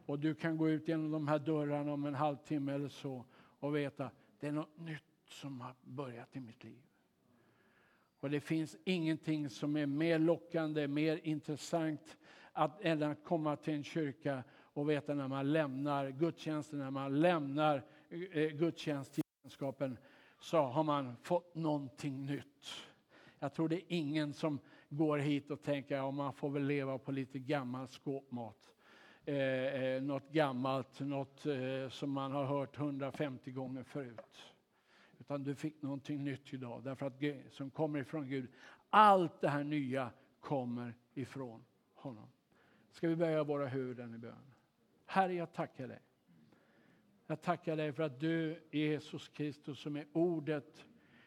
och du kan gå ut genom de här dörrarna om en halvtimme eller så och veta det är något nytt som har börjat i mitt liv. Och det finns ingenting som är mer lockande, mer intressant att, än att komma till en kyrka och veta när man lämnar gudstjänsten, när man lämnar eh, eh gudstjänstgemenskapen så har man fått någonting nytt. Jag tror det är ingen som går hit och tänker att ja, man får väl leva på lite gammal skåpmat. Eh, eh, något gammalt, något eh, som man har hört 150 gånger förut. Utan du fick någonting nytt idag, därför att som kommer ifrån Gud. Allt det här nya kommer ifrån honom. Ska vi böja våra huvuden i bön? Herre, jag tackar dig. Jag tackar dig för att du, Jesus Kristus, som är ordet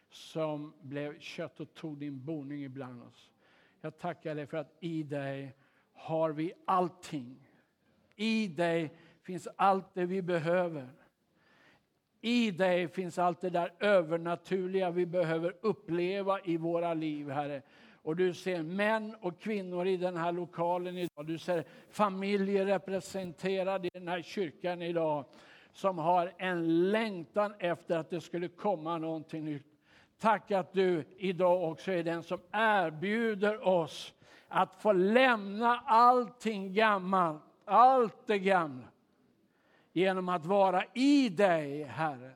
som blev kött och tog din boning ibland oss. Jag tackar dig för att i dig har vi allting. I dig finns allt det vi behöver. I dig finns allt det där övernaturliga vi behöver uppleva i våra liv, Herre. Och du ser män och kvinnor i den här lokalen idag. Du ser familjer representerade i den här kyrkan idag som har en längtan efter att det skulle komma någonting nytt. Tack att du idag också är den som erbjuder oss att få lämna allting gammalt, allt det gamla genom att vara i dig, Herre.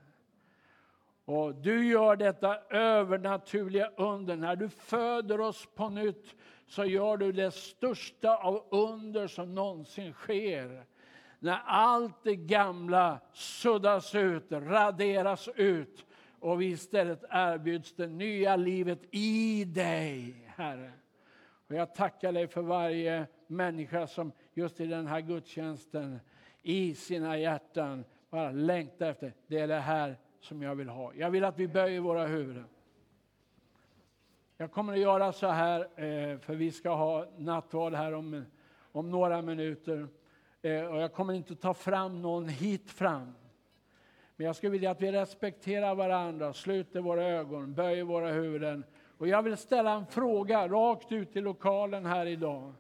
Och du gör detta övernaturliga under. När du föder oss på nytt så gör du det största av under som någonsin sker. När allt det gamla suddas ut, raderas ut och vi istället erbjuds det nya livet i dig, Herre. Och jag tackar dig för varje människa som just i den här gudstjänsten i sina hjärtan bara längtar efter, det är det här som jag vill ha. Jag vill att vi böjer våra huvuden. Jag kommer att göra så här, eh, för vi ska ha nattvard här om, om några minuter. Eh, och jag kommer inte ta fram någon hit fram. Men jag skulle vilja att vi respekterar varandra, sluter våra ögon, böjer våra huvuden. Och jag vill ställa en fråga rakt ut i lokalen här idag.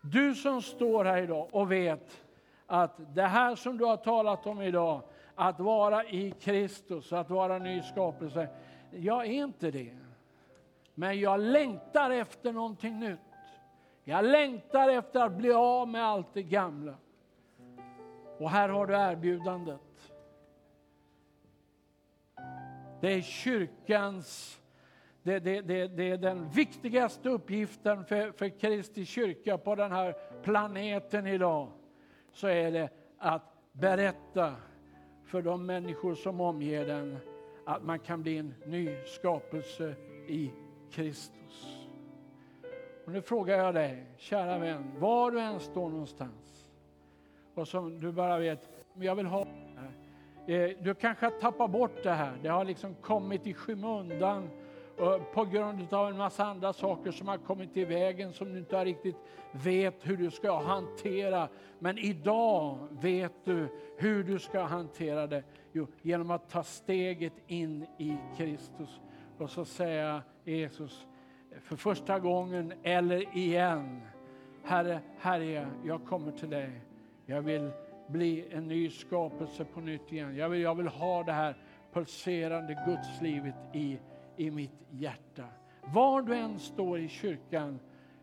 Du som står här idag och vet att det här som du har talat om idag, att vara i Kristus, att vara ny skapelse. Jag är inte det. Men jag längtar efter någonting nytt. Jag längtar efter att bli av med allt det gamla. Och här har du erbjudandet. Det är kyrkans, det, det, det, det, är den viktigaste uppgiften för, för Kristi kyrka på den här planeten idag. Så är det att berätta för de människor som omger den att man kan bli en ny skapelse i Kristus. Och nu frågar jag dig, kära vän, var du än står någonstans och som du bara vet, jag vill ha det här. Eh, du kanske har tappat bort det här, det har liksom kommit i skymundan eh, på grund av en massa andra saker som har kommit i vägen som du inte riktigt vet hur du ska hantera. Men idag vet du hur du ska hantera det. Jo, genom att ta steget in i Kristus och så säga Jesus, för första gången eller igen. Herre, Herre, jag kommer till dig. Jag vill bli en ny skapelse på nytt igen. Jag vill, jag vill ha det här pulserande Gudslivet i i mitt hjärta. Var du än står i kyrkan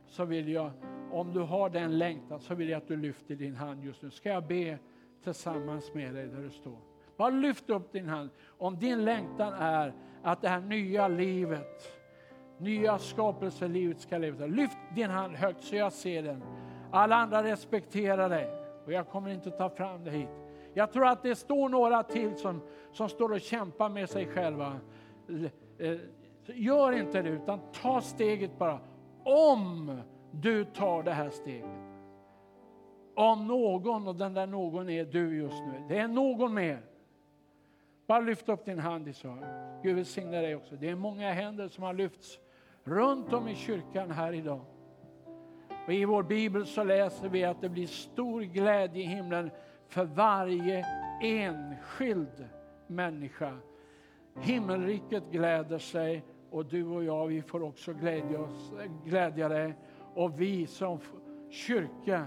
så vill jag, om du har den längtan, så vill jag att du lyfter din hand just nu. Ska jag be tillsammans med dig där du står? Bara lyft upp din hand. Om din längtan är att det här nya livet, nya skapelselivet ska leva. Lyft din hand högt så jag ser den. Alla andra respekterar dig och jag kommer inte ta fram det hit. Jag tror att det står några till som, som står och kämpar med sig själva. Eh, gör inte det, utan ta steget bara. Om du tar det här steget. Om någon, och den där någon är du just nu. Det är någon mer. Bara lyft upp din hand i så. Gud välsigne dig också. Det är många händer som har lyfts runt om i kyrkan här idag. Och I vår bibel så läser vi att det blir stor glädje i himlen för varje enskild människa Himmelriket gläder sig och du och jag, vi får också glädja, oss, glädja dig. Och vi som kyrka,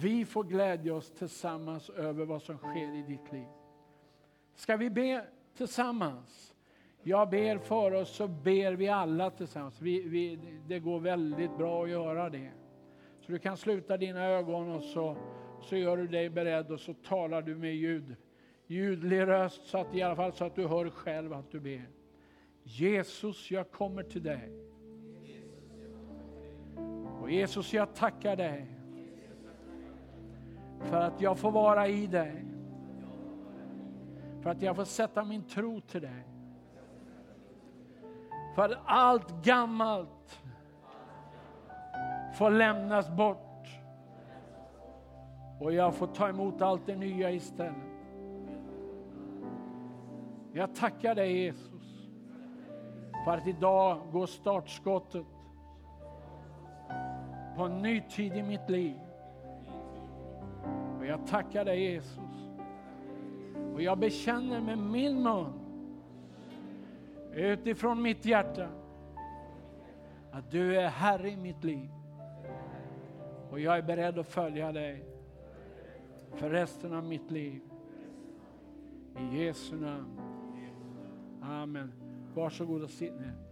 vi får glädja oss tillsammans över vad som sker i ditt liv. Ska vi be tillsammans? Jag ber för oss, så ber vi alla tillsammans. Vi, vi, det går väldigt bra att göra det. Så du kan sluta dina ögon och så, så gör du dig beredd och så talar du med ljud ljudlig röst så att i alla fall så att du hör själv att du ber. Jesus, jag kommer till dig. Och Jesus, jag tackar dig för att jag får vara i dig. För att jag får sätta min tro till dig. För att allt gammalt får lämnas bort. Och jag får ta emot allt det nya istället. Jag tackar dig Jesus för att idag går startskottet på en ny tid i mitt liv. Och jag tackar dig Jesus. Och jag bekänner med min mun utifrån mitt hjärta att du är Herre i mitt liv. Och jag är beredd att följa dig för resten av mitt liv. I Jesu namn. Amen. Varsågod och sitt ner.